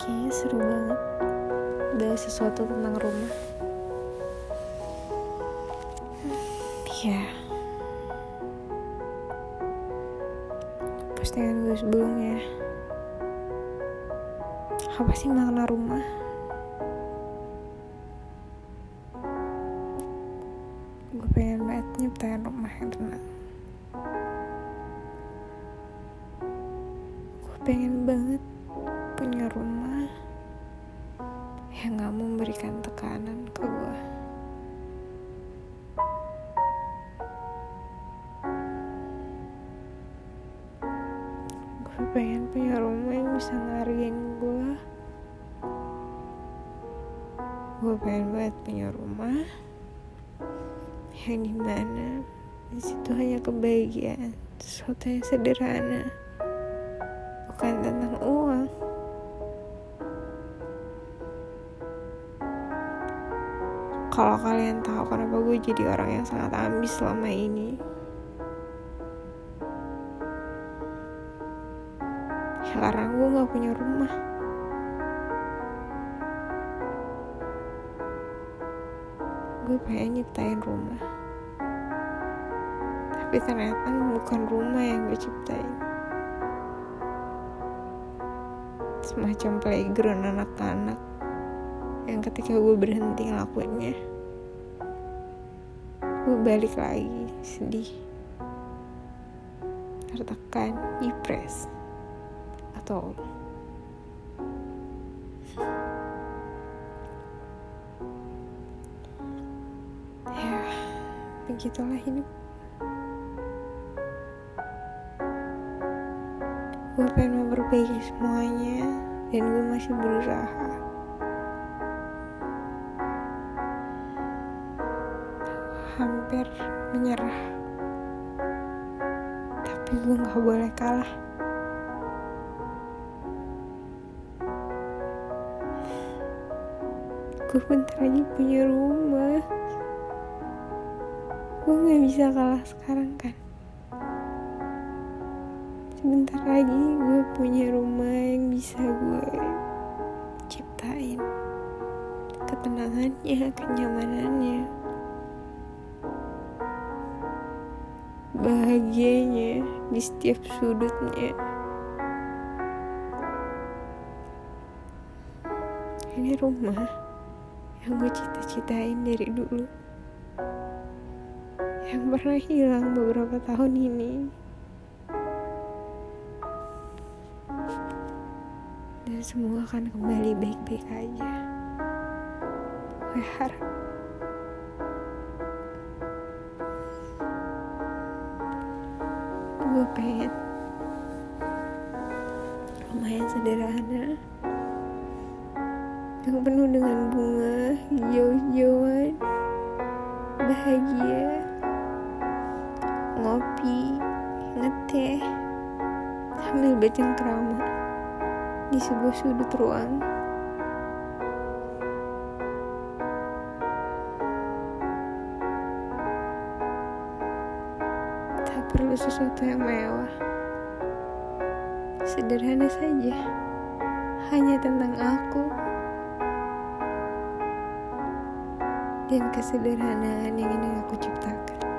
Kayaknya seru banget bahas sesuatu tentang rumah. Iya. Postingan gue sebelumnya. Apa sih makna rumah? Gue pengen banget nyiptain rumah yang tenang. Gue pengen banget yang gak memberikan tekanan ke gue. Gue pengen punya rumah yang bisa ngargain gue. Gue pengen banget punya rumah yang di mana di situ hanya kebahagiaan, sesuatu yang sederhana, bukan tentang Kalau kalian tahu kenapa gue jadi orang yang sangat ambis selama ini, ya karena gue gak punya rumah. Gue pengen nyiptain rumah. Tapi ternyata bukan rumah yang gue ciptain. Semacam playground anak-anak yang ketika gue berhenti ngelakuinnya gue balik lagi sedih tertekan depres atau ya begitulah hidup. Gue pengen memperbaiki semuanya dan gue masih berusaha hampir menyerah. Tapi gue gak boleh kalah. Gue bentar lagi punya rumah. Gue gak bisa kalah sekarang kan? Sebentar lagi gue punya rumah yang bisa gue ciptain. Ketenangannya kenyamanannya di setiap sudutnya. Ini rumah yang gue cita-citain dari dulu. Yang pernah hilang beberapa tahun ini. Dan semua akan kembali baik-baik aja. Gue harap. Gue pengen rumah yang sederhana. Yang penuh dengan bunga hijau-hijauan bahagia ngopi ngeteh sambil bercengkrama di sebuah sudut ruang perlu sesuatu yang mewah. Sederhana saja, hanya tentang aku dan kesederhanaan yang ingin aku ciptakan.